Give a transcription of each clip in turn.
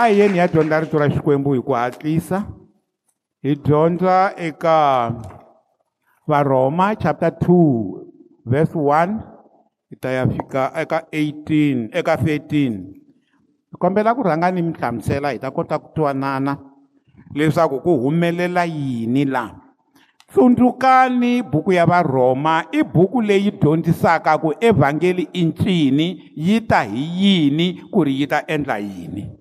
a hi yeni hi ya dyondza rito ra xikwembu hi ku hatlisa hi dyondza eka varhoma chapter 2 vers 1 hi ta ya fika eka 18 eka 13 hi kombela ku rhanga ni mi hlamusela hi ta kota ku twanana leswaku ku humelela yini laha tsundzukani buku ya varhoma i buku leyi dyondzisaka ku evhangeli i ncini yi ta hi yini ku ri yi ta endla yini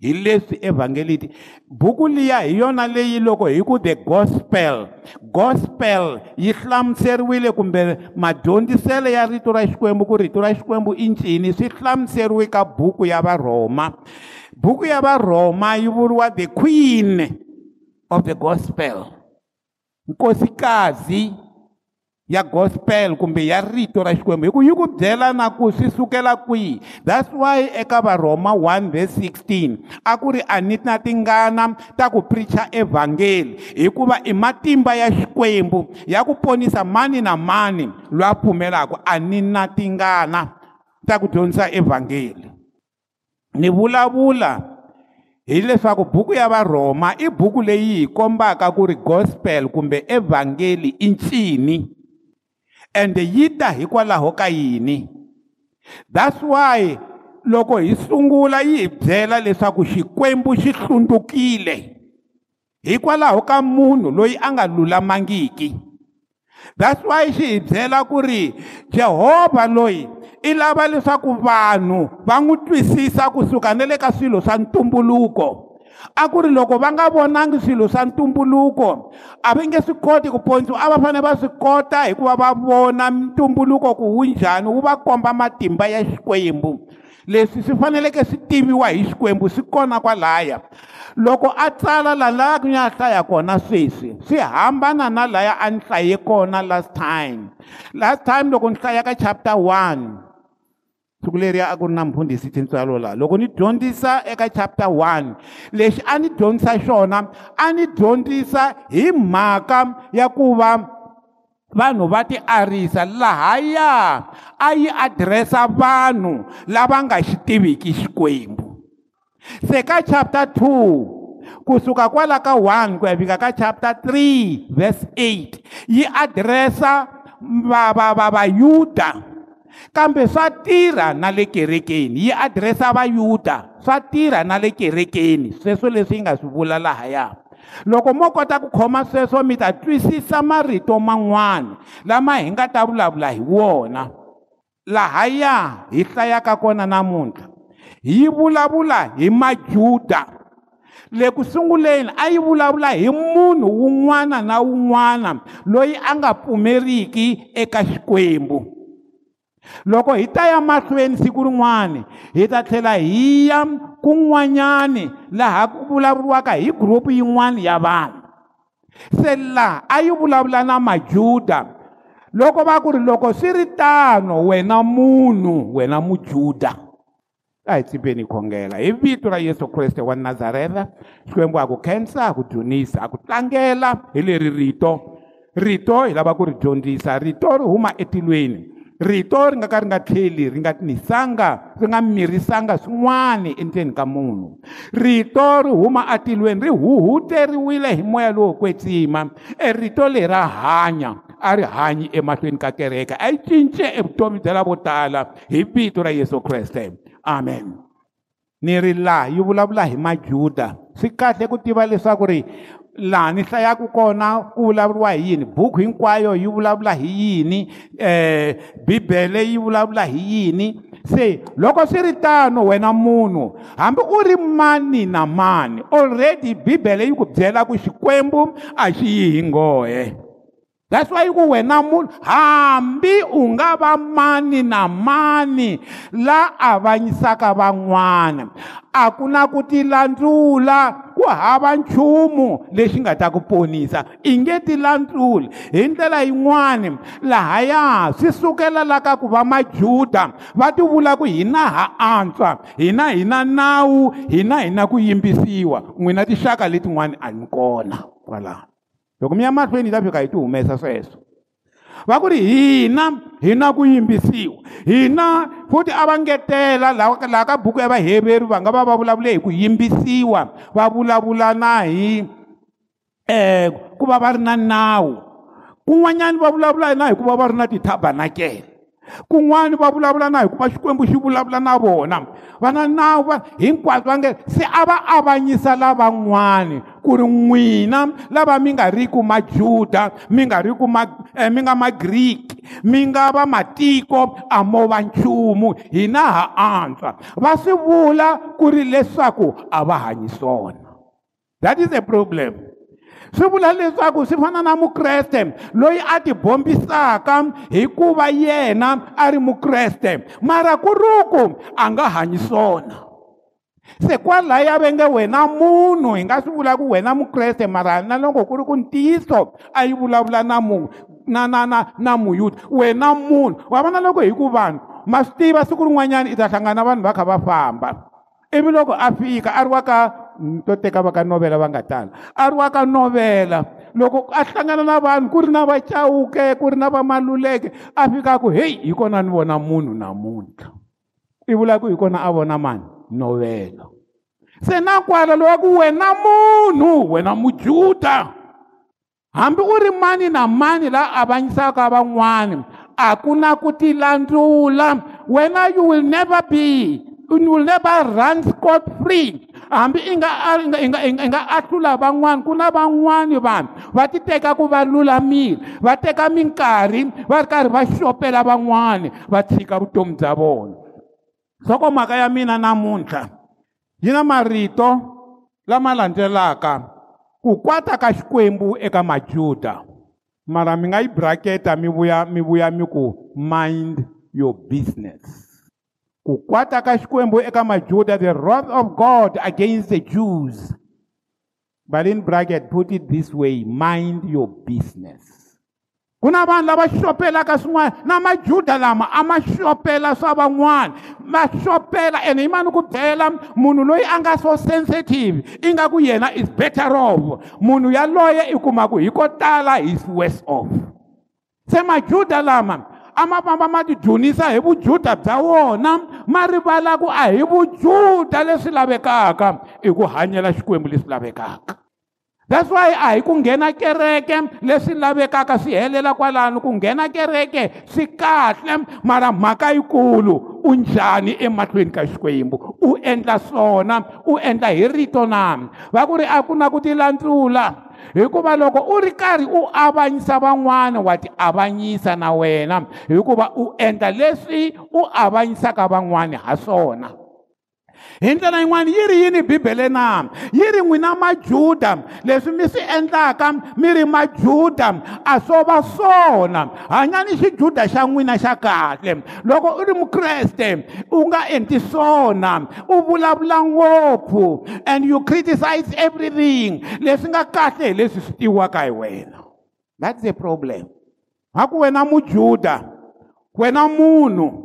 hi leswi evhangeliti buku liya hi yona leyi loko hi ku the gospel gospel yi hlamuseriwile kumbe madyondzisele ya rito ra xikwembu ku rito ra xikwembu i ncini swi hlamuseriwe ka buku ya varhoma buku ya varhoma yi vuriwa the queen of the gospel nkosikazi ya gospel kumbe ya rito ra xikwembu hi ku yi ku byela na ku swi sukela kwihi that's why eka varhoma 1 vese 16 a ku ri a ni na tingana ta ku pricha evhangeli hikuva i matimba ya xikwembu ya ku ponisa mani na mani loyi a pfumelaka a ni na tingana ta ku dyondzisa evhangeli ni vulavula hileswaku buku ya varhoma i buku leyi hi kombaka ku ri gospel kumbe evhangeli i ncini ende yi ta hikwalaho ka yini that's why loko hi sungula yi hi byela leswaku xikwembu xi hlundzukile hikwalaho ka munhu loyi a nga lulamangiki that's why xi hi byela ku ri jehovha loyi i lava leswaku vanhu va n'wi twisisa kusuka na le ka swilo swa ntumbuluko a ku ri loko va nga vonangi swilo swa ntumbuluko a va nge swi koti ku pontsiwa a va fanele va swi kota hikuva va vona ntumbuluko ku wu njhani wu va komba matimba ya xikwembu leswi swi faneleke swi tiviwa hi xikwembu swi kona kwalaya loko a tsala la lavaku ni a hlaya kona sweswi swi hambana na laya a ni hlaye kona last time last time loko ni hlaya ka chapter one siku leriya a ku ri na mfundhisi tintswalo laha loko ni dyondzisa eka chapter 1 lexi a ni dyondzisa xona a ni dyondzisa hi mhaka ya ku va vanhu va ti arisa lahaya a yi adiresa vanhu lava nga xi tiviki xikwembu se ka chapter 2 kusuka kwala ka 1 ku ya fika ka chapter 3 verse 8 yi adiresa vavavavayuda va, va, kambe swa tirha na le kerekeni yi adiresa vayuda swa tirha na le kerekeni sweswo leswi yi nga swi vula lahaya loko mo kota ku khoma sweswo mi ta twisisa marito man'wana lama hi nga ta vulavula hi wona lahaya hi hlayaka kona namuntlha yi vulavula hi majuda le ku sunguleni a yi vulavula hi munhu wun'wana na wun'wana loyi a nga pfumeriki eka xikwembu loko hi ta ya mahlweni siku rin'wana hi ta tlhela hi ya kun'wanyani laha ku vulavuriwaka hi gurupu yin'wana ya vanhu se laha a yi vulavula na majuda loko va ku ri loko swi ri tano wena munhu wena mujuda a hi tsimbeni hi khongela hi vito ra yesu kreste wa nazareta xikwembu a ku khensa a ku dyonisa a ku tlangela hi leri rito rito hi lava ku ri dyondzisa rito ri huma etilweni rito ri nga ka ri nga tlheli ri nga nisanga ri nga mirisanga swin'wana endzeni ka munhu rito ri huma atilweni ri huhuteriwile hi moya lowo kwetsima e rito leri ra hanya a ri hanyi emahlweni ka kereke a yi cince evutomi bya lavo tala hi vito ra yesu kreste amen ni ri laha yi vulavula hi majuda swi kahle ku tiva leswaku ri laha ni hlayaka kona ku vulavuriwa hi yini buku hinkwayo yi vulavula hi yini um bibele yi vulavula hi yini se loko swi ri tano wena munhu hambi u ri mani na mani already bibele yi ku byela ku xikwembu a xi yi hi nghohe that's why ku wena munhu hambi u nga va mani na mani la avanyisaka van'wana a ku na ku tilandzula ku hava nchumu lexi nga ta ku ponisa i nge tilandzuli hi ndlela yin'wani lahaya swi sukela la ka ku va majuda va tivula ku hina ha antswa hina hi na nawu hina hi na ku yimbisiwa n'wina tinxaka letin'wani a ni kona kwalano loko mi ya mahlweni hi ta fika hi ti humesa sweswo va ku ri hina hi na ku yimbisiwa hina futhi a va ngetela laha ka buku ya vaheveri va nga va va vulavule hi ku yimbisiwa va vulavula na hi eh, um ku va va ri na nawu kun'wanyana va vulavula na hi ku va va ri na titabanakele kun'wana va vulavula na hikuva xikwembu xi vulavula na vona va na nawu va hinkwaswo va nge se a va avanyisa lavan'wani ku ri n'wina lava mi nga ri ku majuda mi nga ri ku eh, mi nga magriki mi nga va matiko a mo va nchumu hina ha antswa va swi vula ku ri leswaku a va hanyi swona that is a problem swi vula leswaku swi fana na mukreste loyi a tibombisaka hikuva yena a ri mukreste mara ku ri ku a nga hanyi swona se kwalaya venge wena munhu hi nga swi vula ku wena mukreste mara na loko ku ri ku ntiyiso a yi vulavula na mu na na na na muyuda wena munhu wa va na loko hi ku vanhu ma swi tiva siku rin'wanyana i ta hlangana vanhu va kha va famba ivi loko a fika a ri wa ka mm, to teka va ka novela va nga tala a ri wa ka novela loko a hlangana na vanhu ku ri na vacawuke ku ri na vamaluleke a fika ku heyi hi kona ni vona munhu namuntlha i vula ku hi kona a vona mani novela se na kwala loyi ku wena munhu wena mujuda hambi u ri mani na mani laa avanyisaka van'wana a ku na ku tilandzula wena you will never be you will never run scot free hambi i nga i nga ahlula van'wana ku na van'wani vanhu va ti teka ku va lulamile va teka minkarhi va ri karhi va xopela van'wana va tshika vutomi bya vona nhlokomhaka ya mina namuntlha yi na marito lama landzelaka ku kwata ka xikwembu eka majuda mara mi nga yi braketa mi vuya mi vuya mi ku mind your business ku kwata ka xikwembu eka majuda the wrath of god against the jews but in braket put it this way mind your business ku na vanhu lava xopelaka swin'wana na majuda lama a ma xopela swa van'wana ma xopela ene hi mani ku byela munhu loyi a nga so sensitive ingaku yena is better off munhu yaloye i kuma ku hi ko tala is worse off se majuda lama a ma famba ma tidyonisa hi vujuda bya wona ma rivala ku a hi vujuda leswi lavekaka i ku hanyela xikwembu leswi lavekaka that's why a hi ku nghena kereke leswi lavekaka swi helela kwalano ku nghena kereke swi kahle mara mhaka yikulu u njhani emahlweni ka xikwembu u endla swona u endla hi rito na va ku ri a ku na ku tilandlula hikuva loko u ri karhi u avanyisa van'wana wa ti avanyisa na wena hikuva u endla leswi u avanyisaka van'wana ha swona hi ndlela yin'wana yi ri yini bibele na yi ri n'wina majuda leswi mi swi endlaka mi ri majuda a swo va swona hanyani xijuda xa n'wina xa kahle loko u ri mukreste u nga endli swona u vulavula ngopfu and you criticize everything leswi nga kahle hi leswi swi tiwaka hi wena that's a problem ga ku wena mujuda wena munhu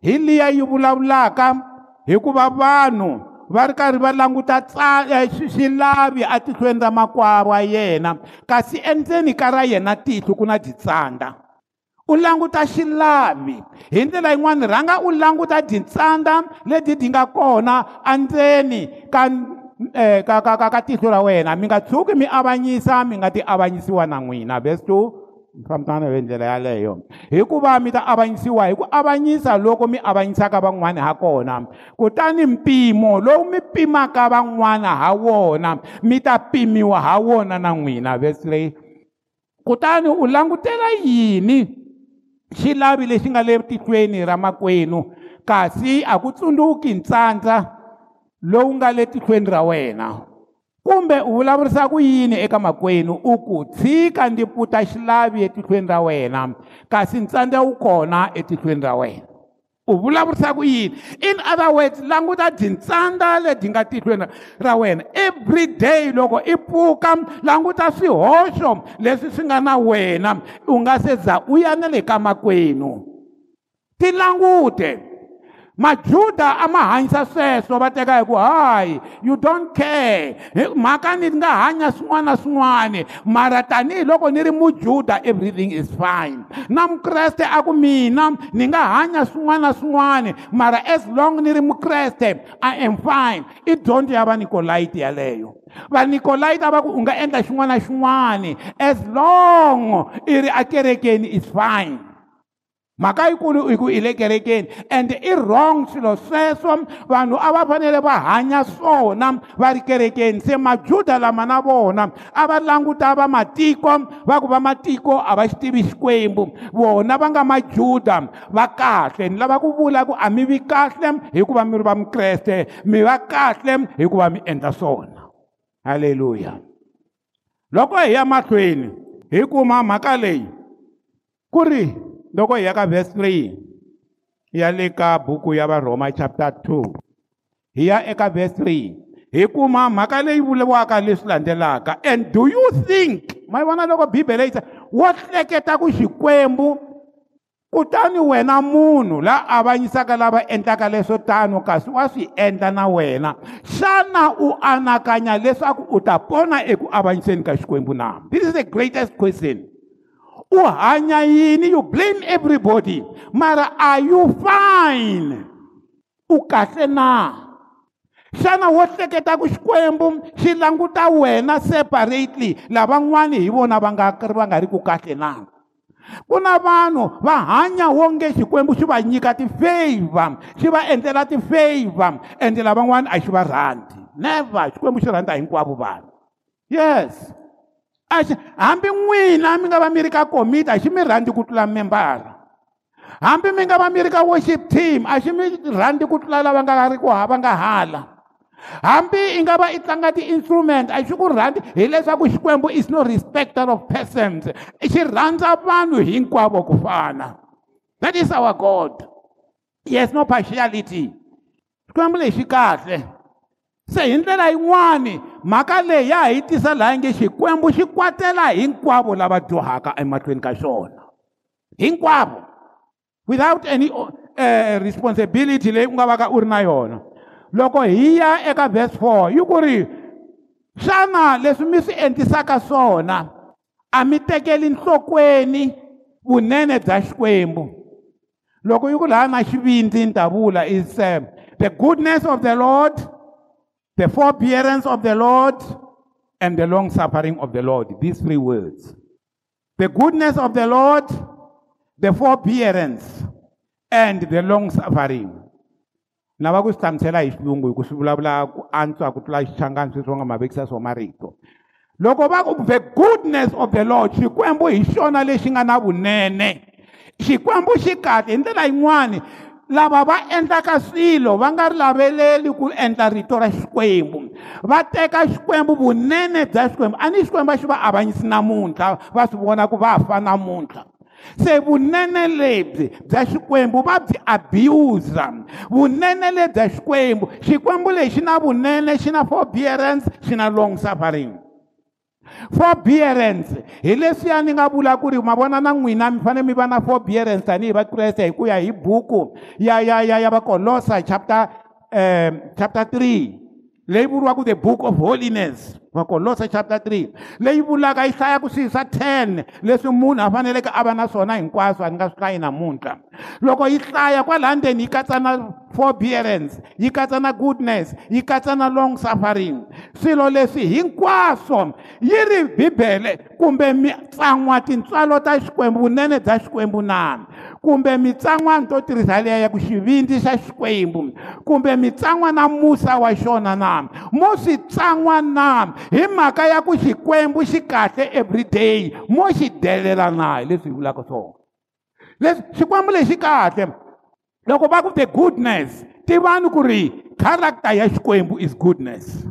hi liya yi vulavulaka hikuva vanhu va ri karhi va languta e, xilavi atihlweni ra makwava yena kasi endzeni ka ra yena tihlo ku na titsandza u languta xilavi hi ndlela yin'wani rhanga u languta tintsandza leti ti nga kona andzeni ka eh, ka ka ka ka tihlo ra wena mi nga tshuki mi avanyisa mi nga ti avanyisiwa na n'wina verse two mi fambisana hi ndlela yaleyo hikuva mi ta avanyisiwa hi ku avanyisa loko mi avanyisaka van'wani ha kona kutani mpimo lowu mi pimaka van'wana ha wona mi ta pimiwa ha wona na n'wina verse leyi kutani u langutela yini xi lavi lexi nga le tikweni ra makwenu kasi a ku tsundzuki ntsandza lowu nga le tikweni ra wena kumbe u vulavurisa ku yini eka makwenu u ku tshika ndzi puta xilavi etikweni ra wena kasi ntsandza wu kona etikweni ra wena u vulavurisaka yini in other words languta dzintsandza leti nga tihlweni ra wena every day loko i pfuka languta swihoxo leswi swi nga na wena u nga se za u ya na le ka makwenu ti langute majuda a ma hanyisa sweswo va teka hi ku hayi you don't care hi mhaka ni nga hanya swin'wana na swin'wana mara tanihiloko ni ri mujuda everything is fine na mukreste a ku mina ni nga hanya swin'wana na swin'wana mara as long ni ri mukreste i am fine i dyondzo ya vanikolaiti yeleyo vanikolaiti a va ku u nga endla xin'wana na xin'wana as long i ri akerekeni is fine mhaka yikulu i ku i le kerekeni ende i wrong swilo sweswo vanhu a va fanele va hanya swona va ri kerekeni se majuda lama na vona a va languta va matiko va ku va matiko a va xi tivi xikwembu vona va nga majuda va kahle ni lava ku vula ku a mi vi kahle hikuva mi ri va mikreste mi va kahle hikuva mi endla swona halleluya loko hi ya mahlweni hi kuma mhaka leyi ku ri loko hi ya ka verse 3 ya le ka buku ya varhoma chapter 2 hi ya eka verse 3 hi kuma mhaka leyi vuriwaka leswi landzelaka and do you think ma yi vona loko bibele yi wo hleketa ku xikwembu kutani wena munhu la avanyisaka lava endlaka leswo tano kasi wa swi endla na wena xana u anakanya leswaku u ta pona eku avanyiseni ka xikwembu na this is the greatest question u hanya yini you blame everybody mara are you fine u kahle na xana wo hleketa ku xikwembu xi languta wena separately lavan'wani hi vona va nga va nga ri ku kahle na ku na vanhu va hanya wonge xikwembu xi va nyika ti-favor xi va endlela ti-favor ende lavan'wani a xi va rhandi never xikwembu xi rhandza hinkwavo vanhu yes axi hambi n'wina mi nga va mi ri ka komiti a xi mi rhandzi ku tlula membara hambi mi nga va mi ri ka worship team a xi mi rhandzi ku tlula lava nga ri ku hava nga hala hambi i nga va i tlanga ti-instrument a xi ku rhandzi hileswaku xikwembu is no respecter of persons xi rhandza vanhu hinkwavo ku fana that is our god yes no partiality xikwembu lexi kahle se hi ndlela yin'wani mhaka leyi ya hi tisa laha nge xikwembu xi kwatela hinkwavo lava dyohaka emahlweni ka xona hinkwavo without any uh, responsibility leyi u nga va ka u ri na yona loko hi ya eka verse 4 yi ku ri xana leswi mi swi endlisaka swona a mi tekeli nhlokweni vunene bya xikwembu loko yi ku laha na xivindzi ni ta vula is uh, the goodness of the lord The forbearance of the Lord and the long suffering of the Lord. These three words. The goodness of the Lord, the forbearance, and the long suffering. na va ku swi hlamusela hi xilungu hi ku swi vulavula ku antswa ku tlula xichangani sweswi va nga mavekisa swo marito loko va ku the goodness of the lord xikwembu hi xona lexi nga na vunene xikwembu xi kahle hi ndlela yin'wani lava va endlaka swilo va nga ri laveleli ku endla rito ra xikwembu va teka xikwembu vunene bya xikwembu a ni xikwembu a xi va avanyisi namuntlha va swi vona ku va fa namuntlha se vunene lebyi bya xikwembu va byi abusa vunene lebya xikwembu xikwembu lexi na vunene xi na forbearance xi na long suffering forbearance hi leswiya ni nga vula ku ri ma vona na n'wina mi fanele mi va na forbearance tanihi vakreste hi ku ya hi buku ya ya ya ya vakolosa chapter um chapter 3 leyi vuriwaka the book of holiness makolosa chapter 3 leyi vulaka yi hlaya ku swihi swa 10 leswi munhu a faneleke a va na swona hinkwaswo a ni nga swi hlayi namuntlha loko yi hlaya kwalandeni yi katsa na forbearance yi katsa na goodness yi katsa na long suffering swilo leswi hinkwaswo yi ri bibele kumbe mitsan'wa tintswalo ta xikwembu vunene bya xikwembu na kumbe mitsan'wani to tirhisa liya ya ku xivindzi xa xikwembu kumbe mitsan'wa na musa wa xona na mo swi tsan'wa na hi mhaka ya ku xikwembu xi kahle everyday mo xi delelana hi leswi hi vulaka swona leswi xikwembu lexi kahle loko va ku the goodness tivani ku ri character ya xikwembu is goodness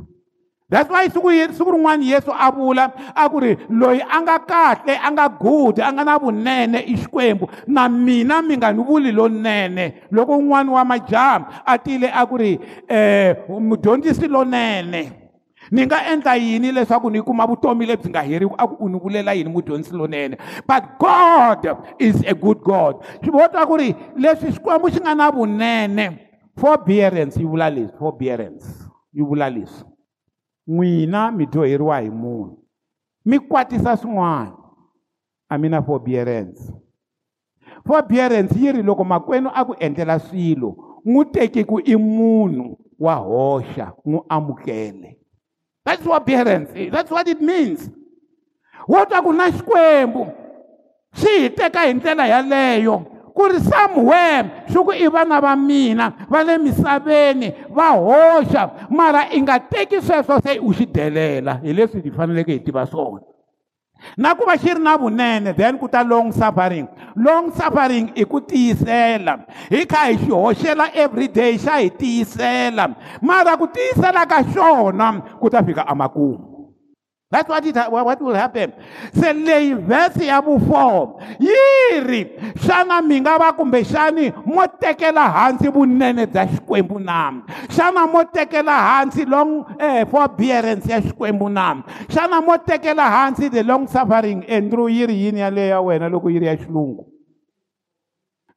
that's why siku siku rin'wana yesu a vula a ku ri loyi a nga kahle a nga good a nga na vunene i xikwembu na mina mi nga ni vuli lonene loko un'wani wa majaha a tile a ku ri um mudyondzisi lonene ni nga endla yini leswaku ni kuma vutomi lebyi nga heriku a ku u ni vulela yini mudyondzisi lonene but god is a good god swi vota ku ri leswi xikwembu xi nga na vunene forbearance yi vula leswi forbearance yi vula leswi n'wina mi dyoheriwa hi munhu mi kwatisa swin'wana a mi na forbearance forbearance yi ri loko makwenu a ku endlela swilo n'wi teki ku i munhu wa hoxa n'wi amukele That's what parents is. That's what it means. Wo ta ku na xikwembu xi hi teka hi ndlela yaleyo ku ri somewhere swi ku i vana va mina va le misaveni va hoxa mara i nga teki sweswo se u xi delela hi leswi hi faneleke hi tiva swona na ku va xi ri na vunene then ku ta long suffering long suffering i ku tiyisela hi kha hi xi hoxela everyday xa hi tiyisela mara ku tiyisela ka xona ku ta fika emakumu That's what, it, what will happen. Se leyi vhesi ya vu4 yi ri xana mi nga va kumbexani mo tekela hansi vunene bya xikwembu na xana mo tekela hansi long eh, forbearance ya xikwembu na xana mo tekela hansi the long suffering andrew yi ri yini yaleyo ya wena loko yi ya xilungu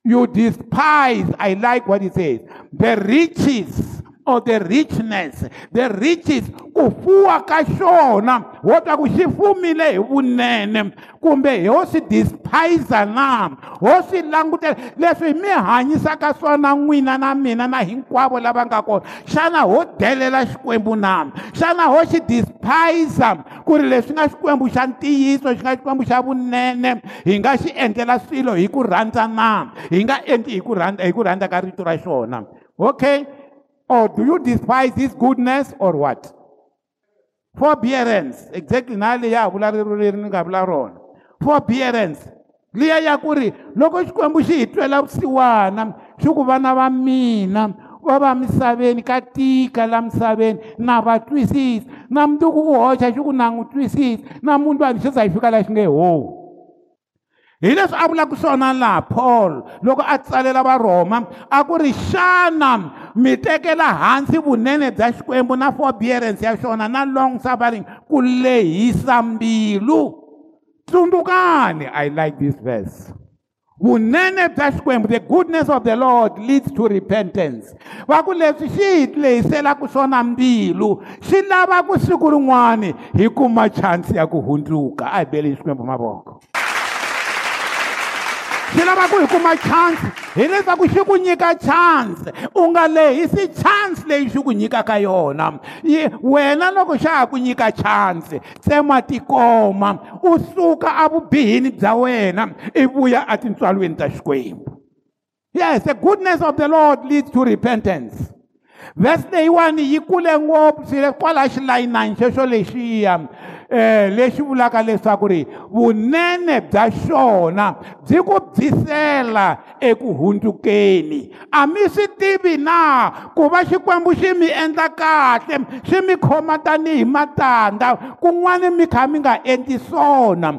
you despise i like what he says the riches or the richness the riches ku fuwa ka xona wo twa ku xi fumile hi vunene kumbe ho swi dispise na ho swi langutela leswi mi hanyisaka swona n'wina na mina na hinkwavo lava nga kona xana ho delela xikwembu na xana ho xi dispise ku ri leswi nga xikwembu xa ntiyiso xi nga xikwembu xa vunene hi nga xi endlela swilo hi ku rhandza na hi nga endli hi ku rhandza hi ku rhandza ka rito ra xona okay Or do you despise his goodness or what? Forbearance. Exactly. Na leya vula ririri ni nga vula rona. Forbearance. Liya ya ku ri loko Xikwembu xi hi twela vusiwana xi ku vana va mina va va misaveni ka tika la misaveni na va twisisi na mundzuku u hoxa xi ku na n'wi twisisi na munhu vanhu xo za hi fika laha xi nge howi hi leswi a vulaka swona laha paul loko a tsalela varhoma a ku ri xana mi tekela hansi vunene bya xikwembu na forbearance ya xona na long suffering ku lehisa mbilu tsundzukani i like this verse vunene bya xikwembu the goodness of the lord leads to repentance va ku leswi xi hi lehisela ku swona mbilu xi lava ku siku rin'wani hi kuma chansi ya ku hundzuka a hi beli hi xikwembu mavoko ni lava ku hi kuma chansi hileswaku xi ku nyika chansi u nga lehisi chansi leyi xi ku nyikaka yona wena loko xa ha ku nyika chansi tsema tikoma u suka evubihini bya wena i vuya etintswalweni ta xikwembu yes the goodness of the lord leads to repentance vhesi leyiwani yi kule ngopfu swile kwala xilayinani xexo lexiya eh lexi vulaka leswaku ri vunene bya xona byi ku bvisela eku hundzukeni a mi swi tivi na ku va xikwembu xi mi endla kahle xi mi khoma tanihi matandza kun'wani mi kha mi nga endli swona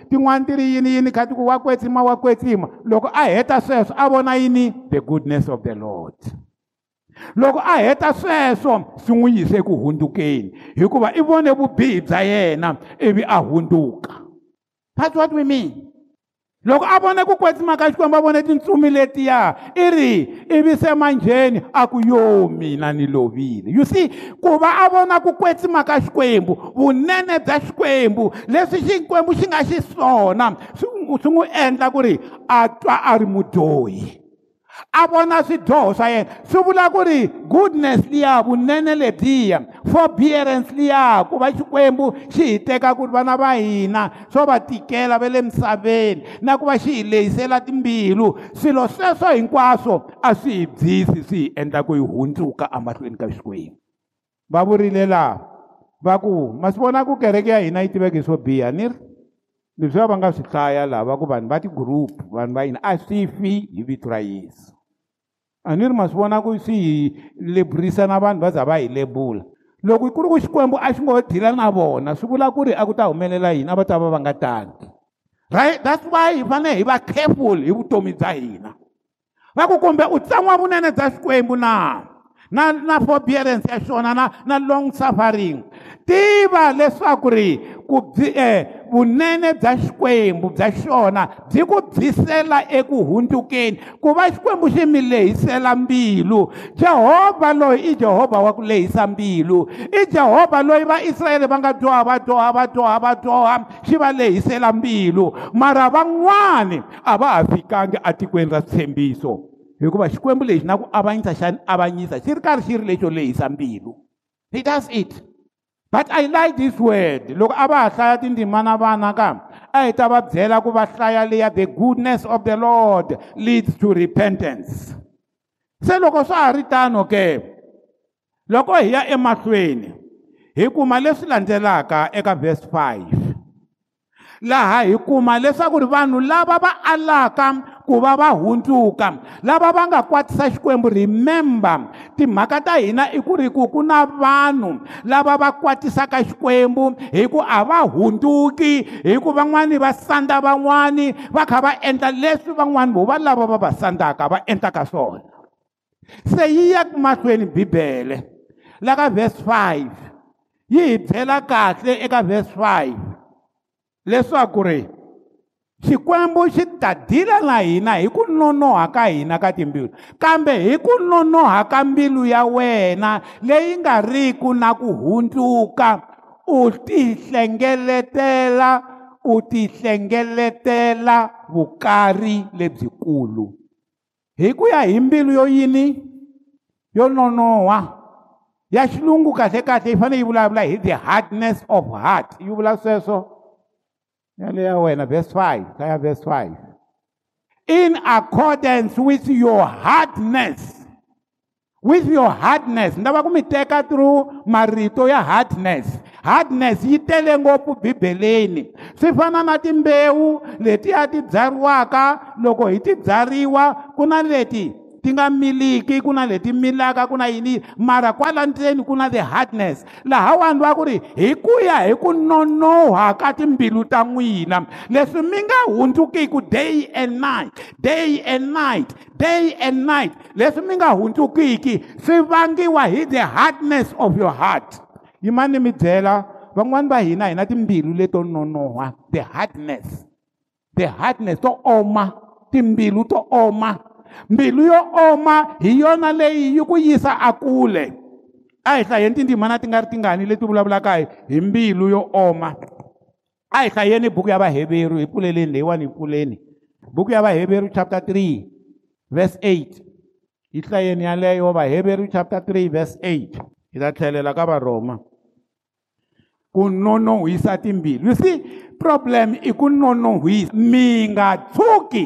tin'wana ti ri yini yini kha ti ku wa kwetsima wa kwetsima loko a heta sweswo a vona yini the goodness of the lord loko a heta sweswo swi n'wi yise ku hundzukeni hikuva i vone vubihi bya yena ivi a hundzuka that's what we mean loko a vone ku kwetsima ka xikwembu a vone tintsumi letiya i ri ivi se manjheni a ku yo mina ni lovile you see ku va a vona ku kwetsima ka xikwembu vunene bya xikwembu leswi xikwembu xi nga xiswona swi n'wi endla ku ri a twa a ri mudyohi a vona swidyoho swa yena swi vula ku ri goodness liya vunene lebyiya forbearance liya ku va xikwembu xi hi teka ku ri vana va hina swo va tikela va le misaveni na ku va xi hi lehisela timbilu swilo sweswo hinkwaswo a swi hi byisi swi hi endla ku hi hundzuka emahlweni ka xikwembu va vurile laha va ku ma swi vona ku kereke ya hina yi tiveke swo biha ni ri leswi va va nga swi hlaya lava ku vanhu va ti-group vanhu va yini a swi fi hi vito ra yesu a ni ri ma swi vona ku swi hi leburisa na vanhu va za va hi lebula loko ku ri ku xikwembu a xi ngo dila na vona swi vula ku ri a ku ta humelela yini a va ta va va nga tangi right that's why hi fanele hi va careful hi vutomi bya hina va ku kumbe u tsan'wa vunene bya xikwembu na na na forbearance ya xona na na long suffering tiva leswaku ri ku byi um vunene bya xikwembu bya xona byi ku bvisela eku hundzukeni ku va xikwembu xi mi lehisela mbilu jehovha loyi i jehovha wa ku lehisa mbilu i jehovha loyi vaisrayele va nga dyoha va dyoha va dyoha va dyoha xi va lehisela mbilu mara van'wani a va ha fikangi atikweni ra tshembiso hikuva xikwembu lexi na ku avanyisa xa ni avanyisa xi ri karhi xi ri lexo lehisa mbilu he does it But I like this word. Loko a va ha hlaya tindzimana vana ka a hi ta va byela ku va hlaya leya the goodness of the Lord leads to repentance. Se loko swa ha ri tano ke loko hi ya emahlweni hi kuma leswi landzelaka eka verse 5 laha hi kuma leswaku ri vanhu lava va alaka ku va va hundzuka lava va nga kwatisa xikwembu remember timhaka ta hina i ku ri ku ku na vanhu lava va kwatisaka xikwembu hi ku a va hundzuki hi ku van'wani va sandza van'wani va kha va endla leswi van'wani vo va lava va va sandzaka va endlaka swona se yi ya mahlweni bibele la ka verse 5 yi hi byela kahle eka verse 5 leswaku ri xikwembu xi ta dila na hina hi ku nonoha ka hina ka timbilu kambe hi ku nonoha ka mbilu ya wena leyi nga riki na ku hundzuka u tihlengeletela u tihlengeletela vukarhi lebyikulu hi ku ya hi mbilu yo yini yo nonoha ya xilungu kahlekahle yi fanele yi vulavula hi the hardness of heart yi vula sweswo yaleya wena verse 5 kaya verse 5 in accordance with your hardness with your hardness ndava ku mi teka through marito ya hardness hardness yi tele ngopfu bibeleni swi fana na timbewu letiya ti byariwaka loko hi ti byariwa ku na leti leti nga miliki ku na leti milaka ku na yini mara kwala ndzeni ku na the hardness laha wani va ku ri hi ku ya hi ku nonoha ka timbilu ta n'wina leswi mi nga hundzukiku day and night day and night day and night leswi mi nga hundzukiki swi vangiwa hi the hardness of your heart yimani mi byela van'wani va hina hi na timbilu leto nonoha the hardness the hardness to oma timbilu to oma mbilu yo oma hi yona leyi yi ku yisa akule a hi hlayeni tindzimana ti nga ri tingani leti vulavulaka hi mbilu yo oma a hi hlayeni buku ya vaheveru hi pfuleleni leyiwani hi pfuleni buku ya vaheveru chapter 3 verse 8 hi hlayeni yaleyo vaheveru chapter 3 verse 8 hi ta tlhelela ka varhoma ku nonohwisa timbilu you see problem i ku nonohwisa mi nga tshuki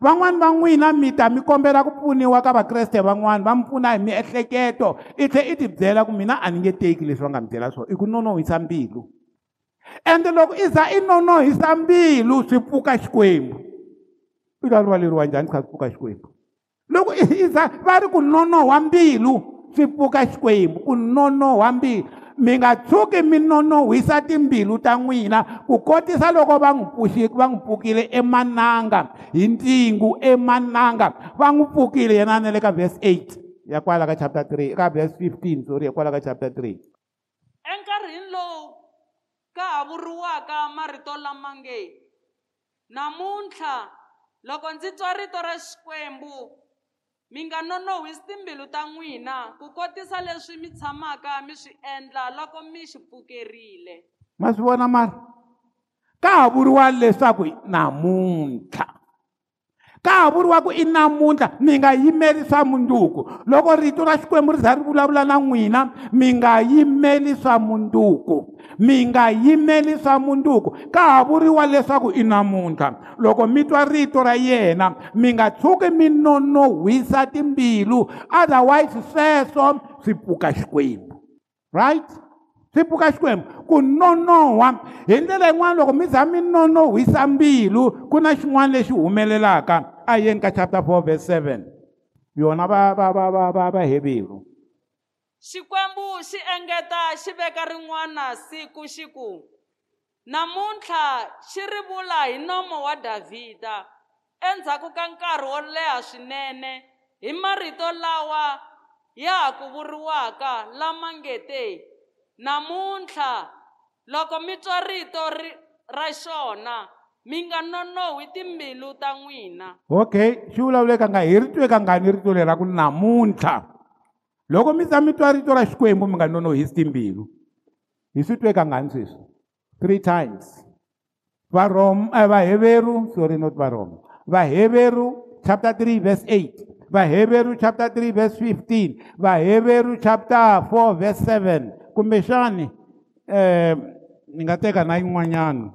van'wani va n'wina mi ta mi kombela ku pfuniwa ka vakreste van'wani va mi pfuna hi miehleketo i tlhe i tibyela ku mina a ni nge teki leswi va nga mi byela swona i ku nonohisa mbilu ende loko i za i nonohisa mbilu swi pfuka xikwembu i ta ri valeriwa njhani swi kha swi pfuka xikwembu loko i za va ri ku nonohwa mbilu swi pfuka xikwembu ku nonohwa mbilu mi nga tshuki mi nonohisa timbilu ta n'wina ku kotisa loko va n'wi pui va n'wi pfukile emananga hi ntingu emananga va n'wi pfukile yena na le ka vhesi 8 ya kwala ka chapter 3 eka vhesi 15 sorry ya kwala ka chapter 3 enkarhini lowu ka ha vuriwaka marito lamange namuntlha loko ndzi twa rito ra xikwembu mi nga nonohwisi timbilu ta n'wina ku kotisa leswi mi tshamaka mi swi endla loko mi xi pfukerile ma swi vona mara ka ha vuriwa leswaku namuntlha ka ha vuriwaku i namuntlha mi nga yimerisa munduku loko rito ra xikwembu ri za ri vulavula na n'wina mi nga yimeli swa munduku mi nga yimeli swa munduku ka ha vuriwa leswaku i namuntlha loko mi twa rito ra yena mi nga tshuki mi nonohwisa timbilu otherwise sweswo swi pfuka xikwembu right swi pfuka xikwembu ku nonoha hi ndlela yin'wana loko mi za mi nonohisa mbilu ku na xin'wana lexi humelelaka a yeni ka chapter 4 verse 7 yona va va va va va va heviru xikwembu xi engeta xi veka rin'wana siku xi ku namuntlha xi ri vula hi nomo wa davhida endzhaku ka nkarhi wo leha swinene hi marito lawa ya ha ku vuriwaka lama nge te namuntlha loko mi twa rito ra xona mi nga nonohi timbilu ta n'wina okay xi vulavuleka nga hi ritwekangani rito leri ra ku namuntlha loko mi za mi twa rito ra xikwembu mi nga nonohisi timbilu hi swi twekangani sweswi three times varom eh, vaheveru sorry not varoma vaheveru chapter 3 verse 8 vaheveru chapter 3 verse 15 vaheveru chapter 4 verse 7 kumbexani um ni nga teka na yin'wanyana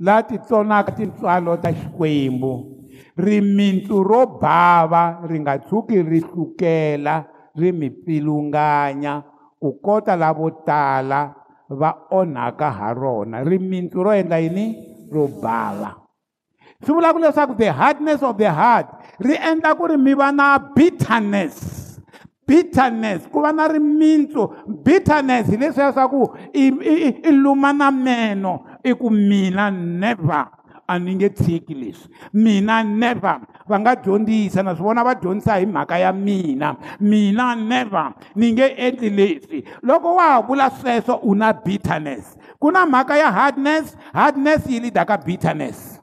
laha titsonaka tintswalo ta xikwembu rimintsu ro bava ri nga tshuki ri hlukela ri mipfilunganya ku kota lavo tala va onhaka ha rona rimintsu ro endla yini ro bava swi vulaka leswaku the hardness of the heart ri endla ku ri mi va na bitterness bitterness ku va na rimintsu bitterness hi leswiya swa ku i lumana meno i ku mina never a ni nge tshiki leswi mina never va nga dyondzisa na swi vona va dyondzisa hi mhaka ya mina mina never ni nge endli leswi loko wa ha vula sweswo u na bitterness ku na mhaka ya hardness hardness yi lida ka bitterness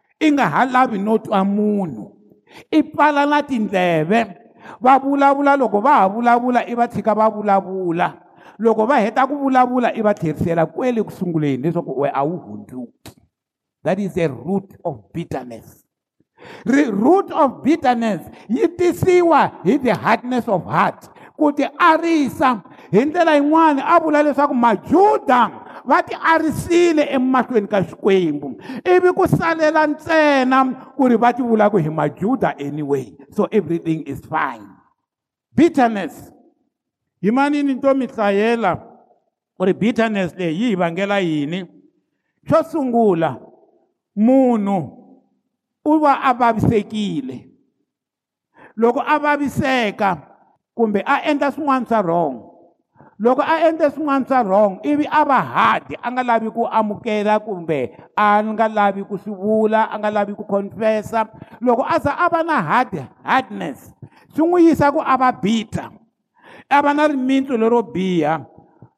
i nga ha lavi no twa munhu i pfala na tindleve va vulavula loko va ha vulavula i va tshika va vulavula loko va heta ku vulavula i va tlherisela kwele ku sunguleni leswaku we a wu hundzuki that is a root of bitterness the root of bitterness yi tisiwa hi the hardness of heart ku ti arisa hi ndlela yin'wana a vula leswaku majuda va ti arisile emahlweni ka xikwembu ivi ku salela ntsena ku ri va ti vulaka hi majuda anyway so everything is fine bitterness hi manini ni to mi hlayela ku ri bitterness leyi yi hi vangela yini xo sungula munhu u va a vavisekile loko a vaviseka kumbe a endla swin'wana swa wrong loko a endle swin'wana swa wrong ivi a va hadi a nga lavi ku amukela kumbe a nga lavi ku swi vula a nga lavi ku confessa loko a za a va na hard hardness swi n'wi yisa ku a va bita a va na rimintsu lero biha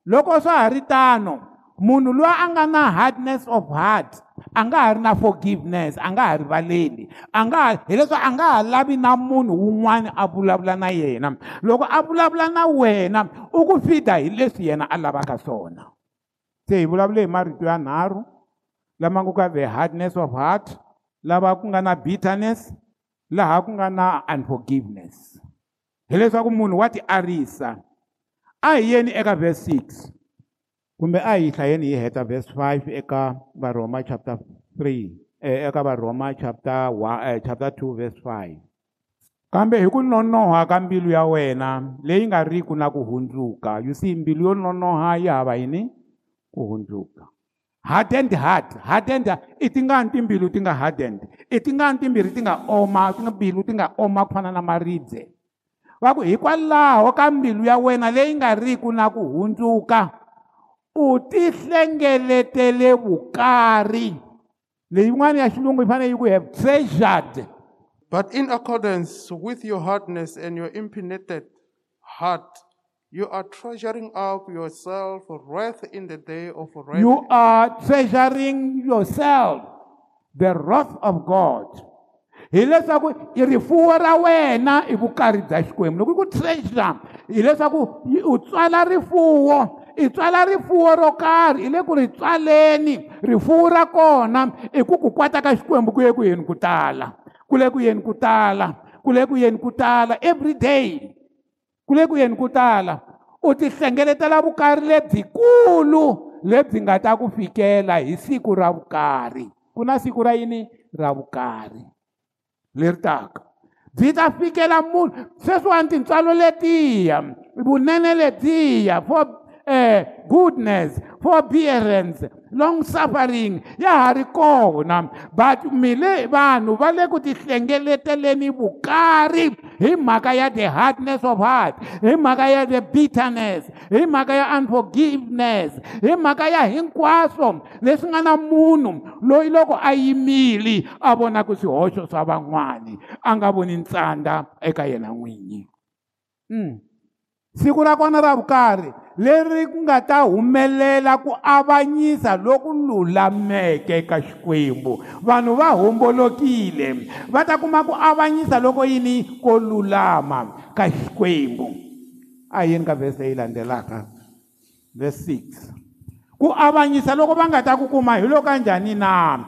loko swa ha ri tano munhu loyi a nga na hardness of heart a nga ha ri na forgiveness a nga ha rivaleli a nga hileswaku a nga ha lavi na munhu wun'wani a vulavula na yena loko a vulavula na wena u ku fida hi leswi yena a lavaka swona se hi vulavule hi marito yanharhu lama nga ku ya the hardness of heart lava ku nga na bitterness laha ku nga na unforgiveness hileswaku munhu wa ti arisa a hi yeni eka verse 6 kumbe a hi hlayeni hi heta verse 5 eka varoma chapter 3 e, eka varoma chapter 1 e, chapter 2 verse 5 kambe hi ku nonoha ka mbilu ya wena leyi nga riku na ku hundzuka you see mbilu yo nonoha yi hava yini ku hundzuka hardened heart hardened i tingani timbilu ti nga hardened i tingani timbirhi ti nga oma timbilu ti nga oma ku fana na maribye va ku hikwalaho ka mbilu ya wena leyi nga riku na ku hundzuka u tihlengeletele vukarhi leyin'wana ya xilungu yi fanele yi ku have treasured But in accordance with your hardness and your impenitent heart, you are treasuring up yourself wrath in the day of wrath. you are treasuring yourself the wrath of god hileswaku i rifuwo ra wena i vukarhi bya xikwembu loko i ku treasure hileswaku u tswala rifuwo i tswala rifuwo ro karhi i le ku ri tswaleni rifuwo ra kona i ku ku kwata ka xikwembu ku ye ku yeni ku tala ku le ku yeni ku tala ku le ku yeni ku tala everyday ku le ku yeni ku tala u tihlengeletela vukarhi lebyikulu lebyi nga ta ku fikela hi siku ra vukarhi ku na siku ra yini ra vukarhi leri taka byi ta fikela munhu sweswiwani tintswalo letiya vunene lebyiya for eh goodness forbearance long suffering ya ha ri kona but mile vanhu va le ku tihlengeleteni vukarhi hi mhaka ya the hardness of heart hi mhaka ya the bitterness hi mhaka ya unforgiveness hi mhaka ya hinkwaswo leswi nga na munhu loyi loko a yimile a vonaka swihoxo swa van'wani a nga voni ntsandza eka yena n'winyi mm. siku ra kona ra vukarhi leri ku nga ta humelela ku avanyisa loku lulameke ka xikwembu vanhu va hombolokile va ta kuma ku avanyisa loko yini ko lulama ka xikwembu a yini ka vhese yi landzelaka vhese 6 ku avanyisa loko va nga ta ku kuma hi loko ka njhani na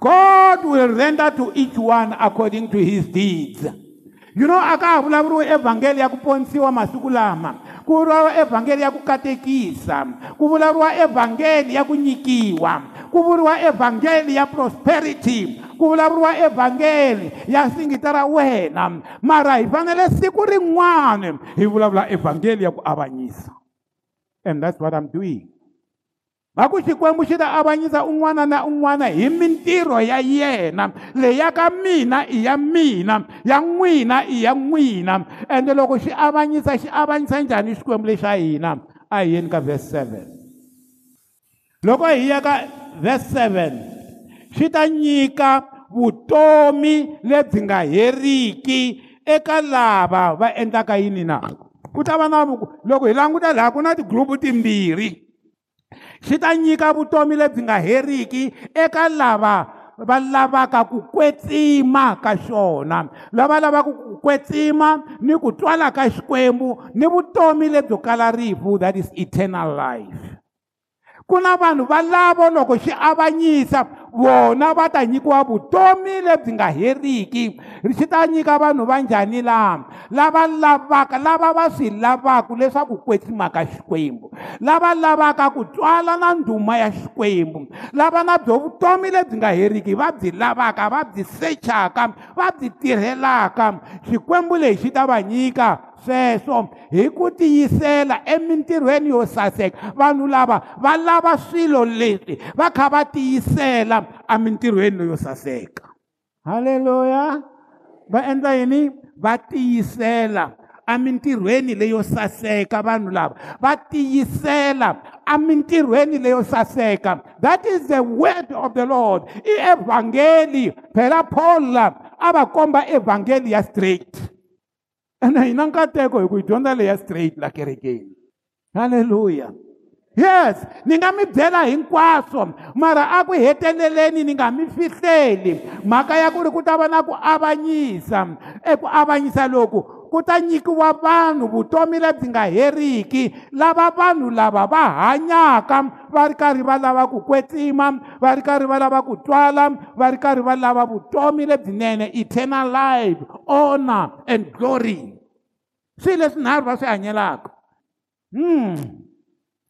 god will render to each one according to his deeds you know aka ha vulavuriwi evhangeli ya ku ponisiwa masiku lama ku vulavuriwa evhangeli ya ku katekisa ku vulavuriwa evhangeli ya ku nyikiwa ku vuriwa evhangeli ya prosperity ku vulavuriwa evhangeli ya singita ra wena mara hi fanele siku rin'wana hi vulavula evhangeli ya ku avanyisa and that's what i'm doing va ku xikwembu xi ta avanyisa un'wana na un'wana hi mintirho ya yena leya ka mina i ya mina ya n'wina i ya n'wina ende loko xi avanyisa xi avanyisa njhani xikwembu lexa hina a hi yeni ka verse 7 loko hi ya ka verse 7 xi ta nyika vutomi lebyi nga heriki eka lava va endlaka yini na ku ta va na loko hi languta laha ku na tigrupu timbirhi swi ta nyika vutomi lebyi nga heriki eka lava va lavaka ku kwetsima ka xona lava lavaka ku kwetsima ni ku twala ka xikwembu ni vutomi lebyo kala rifu that is eternal life ku na vanhu valavo loko xi avanyisa vona va ta nyikiwa vutomi lebyi nga heriki xi ta nyika vanhu va njhani lama lava lavaka lava va swi lavaka leswaku kwetsimaka xikwembu lava lavaka ku twala na ndhuma ya xikwembu lava na byo vutomi lebyi nga heriki va byi lavaka va byi sechaka va byi tirhelaka xikwembu lexi ta va nyika sweswo hi ku tiyisela emintirhweni yo saseka vanhu lava va lava swilo leswi va kha va tiyisela emintirhweni yo saseka halleluya va endla yini va tiyisela emintirhweni leyo saseka vanhu lava va tiyisela emintirhweni leyo saseka that is the word of the lord i evhangeli phela paul a va komba evhangeli ya straight ene hi na nkateko hi ku hi dyondza leya straight la kerekeni halleluya yes ni nga mi byela hinkwaswo mara a ku heteleleni ni nga mi fihleli mhaka ya ku ri ku ta va na ku avanyisa eku avanyisa loku ku ta nyikiwa vanhu vutomi lebyi nga heriki lava vanhu lava va hanyaka va ri karhi va lava ku kwetsima va ri karhi va lava ku twala va ri karhi va lava vutomi lebyinene eternal life honor and glory swilo leswi nharhu va swi hanyelaka hmm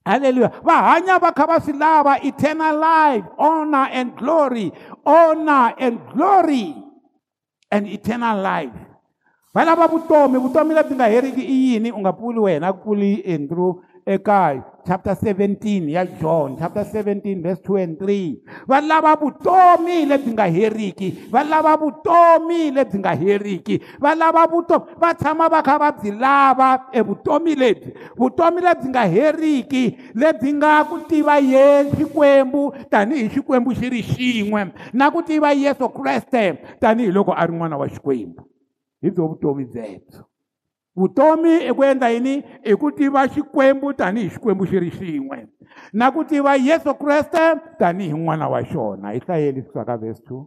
halleluya va hanya va kha va swi lava eternal life honor and glory honor and glory and eternal life wena va vutomi vutomi lebyi nga heriki i yini u nga pfuli wena ku pfuli andrew ekaya chapter 17 ya john chapter 17 verse 2 and 3 va lava vutomi lebyi nga heriki va lava vutomi lebyi nga heriki va lava vutomi va tshama va kha va byi lava evutomi lebyi vutomi lebyi nga heriki lebyi nga ku tiva ye xikwembu tanihi xikwembu xi ri xin'we na ku tiva yesu kreste tanihiloko a ri n'wana wa xikwembu hi byo vutomi byebyo vutomi i ku endla yini i ku tiva xikwembu tanihi xikwembu xi ri xin'we na ku tiva yesu kreste tanihi n'wana wa xona hi hlayeli kusuka ka verse two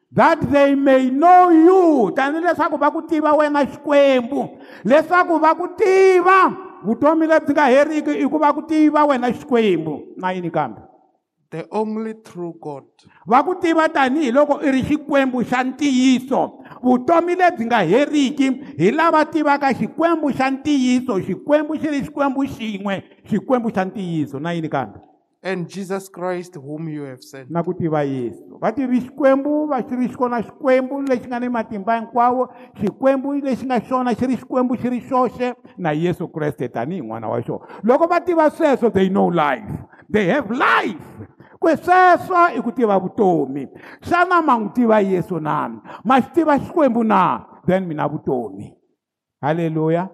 That they may know you. Tani leswaku va ku tiva wena Xikwembu. Leswaku va ku tiva. Vutomi lebyi nga heriki i ku va ku tiva wena Xikwembu. Na yini kambe? The only true God. Va ku tiva tanihiloko i ri Xikwembu xa ntiyiso vutomi lebyi nga heriki hi lava tivaka xikwembu xa ntiyiso xikwembu xi ri xikwembu xin'we xikwembu xa ntiyiso na yini kambe and jesus christ whom you have sent na ku tiva yesu va tivi xikwembu va xi ri xikona xikwembu lexi nga ni matimba hinkwawo xikwembu lexi nga xona xi ri xikwembu xi ri xoxe na yesu kreste tanihi n'wana wa xona loko va tiva sweswo they know life they have life kwesweswo i ku tiva vutomi xana ma n'wi tiva yesu na ma xi tiva xikwembu na then mi na vutomi halleluya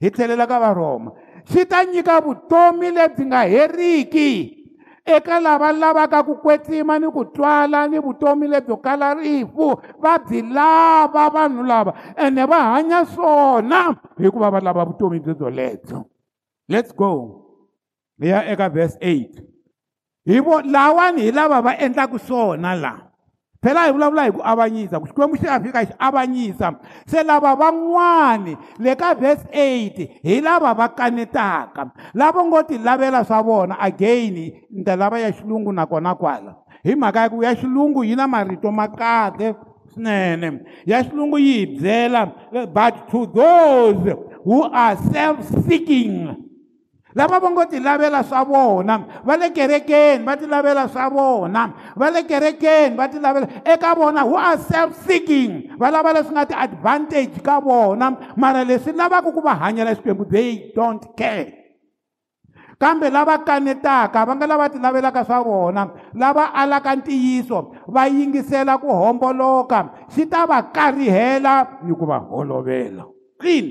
hi tlhelela ka varhoma xi ta nyika vutomi lebyi nga heriki eka lava lavaka ku kwetsima ni ku twala ni vutomi lebyo kala rifu va byi lava vanhu lava ene va hanya swona hikuva va lava vutomi byobyolebyo let's go hi ya eka verse eight hi vo lawani hi lava va endlaka swona laha phela hi vulavula hi ku avanyisa ku xikwembu xi ya fika xi avanyisa se lava van'wani le ka vhesi 8 hi lava va kanetaka lavo ngo ti lavela swa vona again ni ta lava ya xilungu nakona kwala hi mhaka ya ku ya xilungu yi na marito ma kahle swinene ya xilungu yi hi byela but to those who are self-seeking lava va ngo tilavela swa vona va le kerekeni va tilavela swa vona va le kerekeni va tilavela eka vona who are self seeking va lava leswi nga ti-advantage ka vona mara leswi lavaka ku va hanyela xikwembu they don't care kambe lava kanetaka va nga lava tilavelaka swa vona lava alaka ntiyiso va yingisela ku homboloka xi ta va karihela ni ku va holovela clean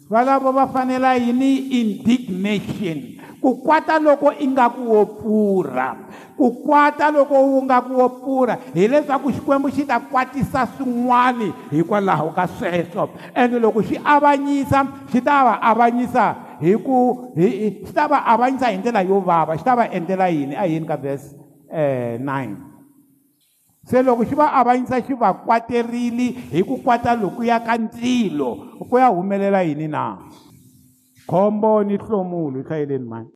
valavo va fanela yini indignation ku kwata loko i nga ku wopfurha ku kwata loko wu nga ku wopfurha hileswaku xikwembu xi ta kwatisa swin'wana hikwalaho ka sweswo ende loko xi avanyisa xi ta va avanyisa hi ku xi ta va avanyisa hi ndlela yo vava xi ta va endlela yini a yini ka verse um eh, 9 se loko xi va avanyisa xi va kwaterile hi ku kwata lokuya ka ndzilo ku ya humelela yini na khombo ni hlomulo hlayeleni mani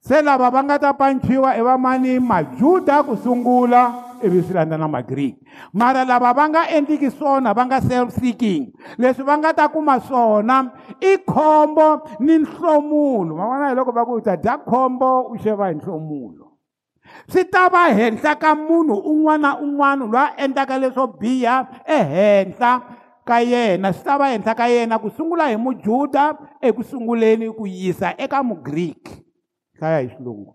se lava va nga ta panciwa i va mani majuda ku sungula ivi swi landza na magreek mara lava va nga endliki swona va nga self-seeking leswi va nga ta kuma swona i khombo ni nhlomulo ma vona hi loko va ku u ta dya khombo u xeva hi nhlomulo swi ta va henhla ka munhu un'wana na un'wana loyi a endlaka leswo biha ehenhla ka yena swi ta va henhla ka yena ku sungula hi mujuda ekusunguleni ku yisa eka mugriki hlaya hi xilungu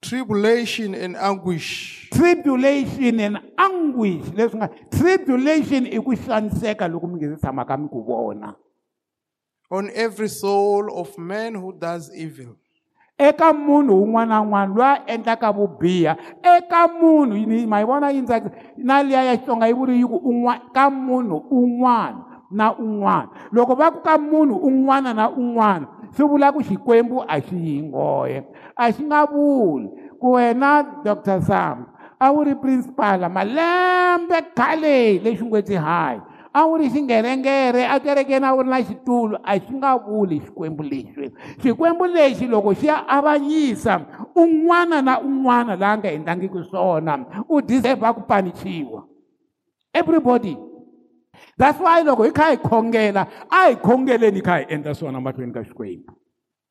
tribulation and anguish tribulation and anguish leswi nga tribulation i ku xaniseka loko mi nge se tshama ka mi ku vona on every soul of man who does evil eka munhu un'wana na un'wana loyi a endlaka vubiha eka munhu ma yi vona yi ndzaki na liya ya xitsonga yi vuri yi ku ka munhu un'wana na un'wana loko va ku ka munhu un'wana na un'wana swi vula ku xikwembu a xi yi ngoye a xi nga vuli ku wena dr sam a wu ri principal malembe khaleyi lexi ngwetsi hayi a wu ri xingerengere a kerekeni a wu ri na xitulu a xi nga vuli xikwembu lexi xikwembu lexi loko xi ya avanyisa un'wana na un'wana laha nga endlangiki swona u deserve ku panichiwa everybody that's why loko hi kha hi khongela a hi khongeleni hi kha hi endla swona mahlweni ka xikwembu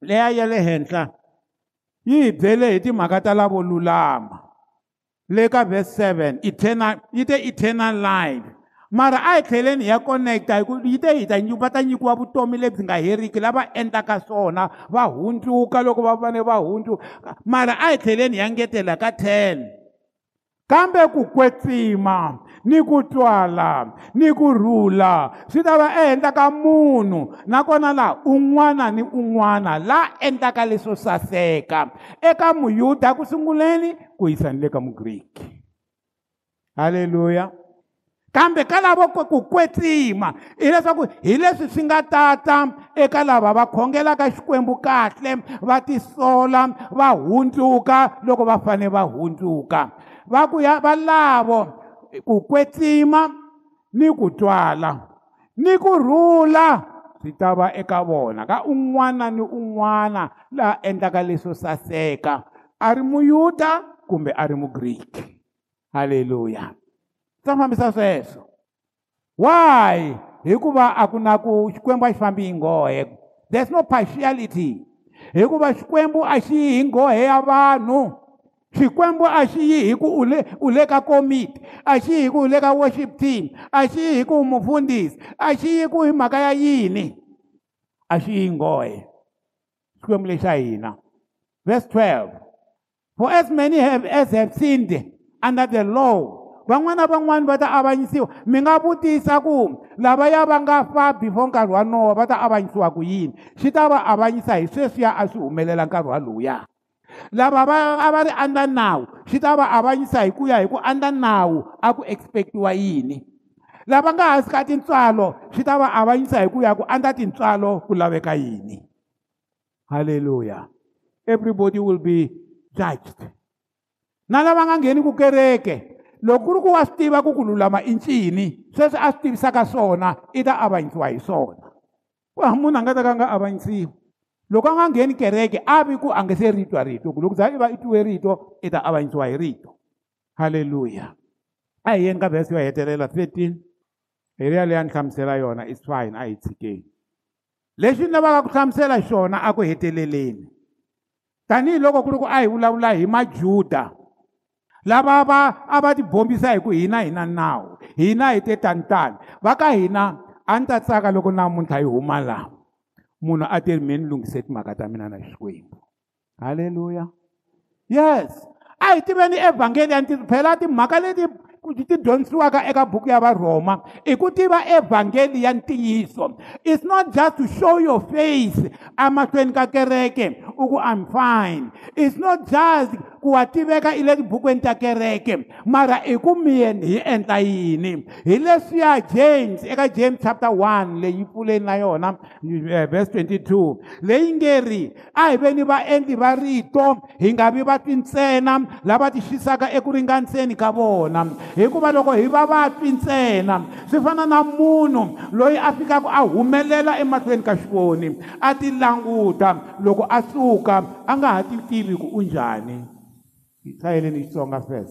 leya yele hensa henhla yi hi byele hi timhaka ta 7 eternal ite eternal life mara a hi tlheleni hi ya connecta hi ku yi te hi ta va ta nyikiwa vutomi lebyi nga heriki lava endlaka swona va hundzuka loko va fane va hundzuka mara a hi tlheleni hi ya ngetela ka ten kambe ku kwetsima ni ku twala ni ku rhula swi ta va ehenhla ka munhu nakona laha un'wana ni un'wana laha endlaka leswo saseka eka muyuda ku sunguleni ku yisa ni le ka mugriki halleluya kambe ka lava ku kwetsima hileswaku hi leswi swi nga tata eka lava va khongelaka xikwembu kahle va tisola va hundzuka loko va fane va hundzuka va ku ya valavo ku kwetsima ni ku twala ni ku rhula swi ta va eka vona ka un'wana ni un'wana laha endlaka leswo saseka a ri muyuda kumbe a ri mugriki halleluya tsamamisasa sweswo why hikuva a ku na ku xikwembu a xi fambi hi nghohe there's no partiality hikuva xikwembu a xi yi hi nghohe ya vanhu xikwembu a xi yi hi ku u le u le ka komiti a xi yi hi ku u le ka worship team a xi yi hi ku mufundhisi a xi yi ku hi mhaka ya yini a xi yi nghohe xikwembu lexi xa hina verse 12 for as many have, as have sinned under the law van'wana van'wani va ta avanyisiwa mi nga vutisa ku lava ya va nga fa before nkarhi wa nowa va ta avanyisiwa ku yini xi ta va avanyisa hi sweswiya a swi humelela nkarhi walowuya lava va a va ri andla nawu xi ta va avanyisa hi ku ya hi ku andla nawu a ku expect-iwa yini lava nga hansi ka tintswalo xi ta va avanyisa hi ku ya ku andla tintswalo ku laveka yini halleluya everybody will be judged na lava nga ngheni ku kereke loko ku ri ku wa swi tiva ku ku lulama i ncini sweswi a swi tivisaka swona i ta avanyisiwa hi swona ku ha munhu a nga ta ka a nga avanyisiwi loko a nga ngheni kereke a vi ku a nge se ritwa rito ku loko za i va i twiwe rito i ta avanyisiwa hi rito halleluya a hi yeni ka vhesi yo hetelela 13 hi riya leyi a ni hlamusela yona is fine a hi tshikeni lexi ni lavaka ku hlamusela xona a ku heteleleni tanihiloko ku ri ku a hi vulavula hi majuda lava va a va tibombisa hi ku hina hi na nawu hina hi te tanitani va ka hina a ni ta tsaka loko namuntlha yi huma laha munhu a te me ni lunghise timhaka ta mina na xikwembu halleluya yes a hi tiveni evhangeli ya phela timhaka leti ti dyondzisiwaka eka buku ya varhoma i ku tiva evhangeli ya ntiyiso it's not just to show your face emahlweni ka kereke u ku i'm fine it's not just ku wa tiveka i e le tibukweni ta kereke mara i ku miyen hi endla yini hi leswiya james eka james chapter 1 leyi pfuleni na yona eh, verse 22 leyi nge ri a hi veni vaendli va rito hi nga vi va tintsena lava tixisaka eku ringaniseni ka vona hikuva loko hi va va tintsena swi fana na munhu loyi a fikaka a humelela emahlweni ka xivoni a ti languta loko a suka a nga ha ti tivi ku u njhani Israel in strong affairs.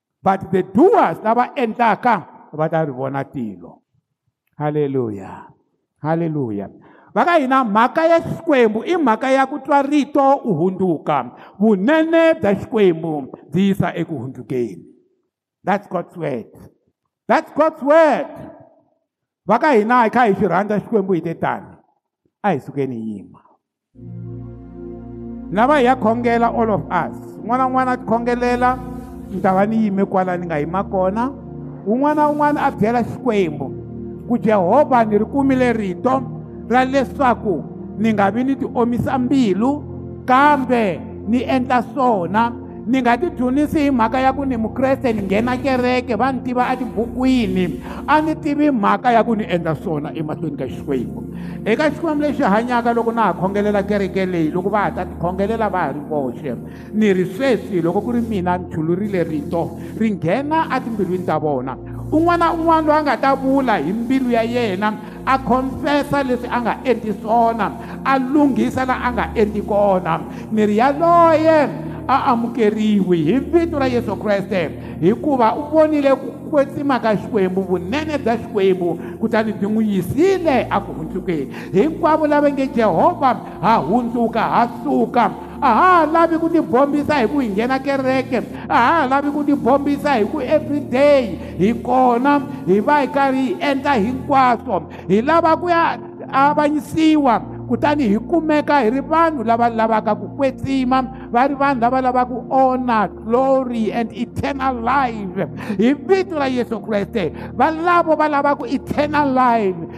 but the doers lava endlaka va ta ri vona tilo halleluya halleluya va ka hina mhaka ya xikwembu i mhaka ya ku twa rito u hundzuka vunene bya xikwembu byi yisa eku hundzukeni that's god's word that's god's word va ka hina hi kha hi xi rhandza xikwembu hi te tani a hi sukeni yima lava hi ya khongela all of us un'wana na un'wana a tikhongelela ni ta va ni yime kwala ni nga yima kona un'wana na un'wana a byela xikwembu ku jehovha ni ri kumile rito ra leswaku ni nga vi ni ti omisa mbilu kambe ni endla swona ni nga tidyunisi hi mhaka ya ku ni mukreste ni nghena kereke va ni tiva etibukwini a ni tivi mhaka ya ku ni endla swona emahlweni ka xikwembu eka xikwembu lexi hanyaka loko na ha khongelela kereke leyi loko va ha ta tikhongelela va ha ri voxe ni ri sweswi loko ku ri mina ni thulurile rito ri nghena atimbilwini ta vona un'wana na un'wana loyi a nga ta vula hi mbilu ya yena a khonfesa leswi a nga endli swona a lunghisa laha a nga endli kona miri yaloye a amukeriwi hi vito ra yesu kreste hikuva u vonile ku kwetsima ka xikwembu vunene bya xikwembu kutani byi n'wi yisile a ku hundzukeni hinkwavo lava nge jehovha ha hundzuka ha suka a ha ha lavi ku tibombisa hi ku hi nghena kereke a ha ha lavi ku tibombisa hi ku everyday hi kona hi va hi karhi hi endla hinkwaswo hi lava ku ya avanyisiwa kutani hi kumeka hi ri vanhu lava lavaka ku kwetsima va ri vanhu lava lavaka ku onor glory and eternal life hi vito ra yesu kreste valavo va lava ku eternal life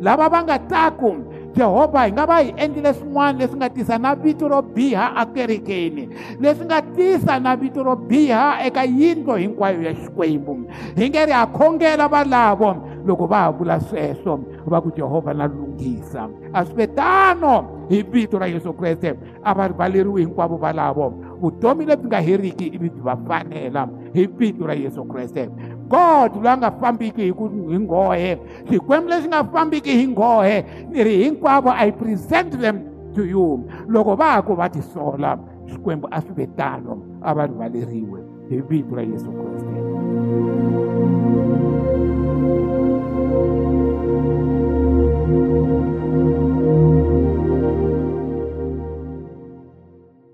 lava va nga taku jehovha hi nga va hi endlile swin'wana leswi nga tisa na vito ro biha akerekeni leswi nga tisa na vito ro biha eka yindlu hinkwayo ya xikwembu hi nge ri ha khongela valavo loko va ha vula sweswo va ku jehovha na lunghisa a swi ve hi vito ra yesu kreste a va rivaleriwi hinkwavo valavo chavo vutomi lebyi nga heriki i lebyi va fanela hi vito ra yesu kreste god loyi a nga fambiki hi ku hi nghohe xikwembu lexi nga fambiki hi nghohe ni ri hinkwavo i present them to you loko va ha ku va tisola xikwembu a swi vitano a va rivaleriwe hi vito ra yesu kreste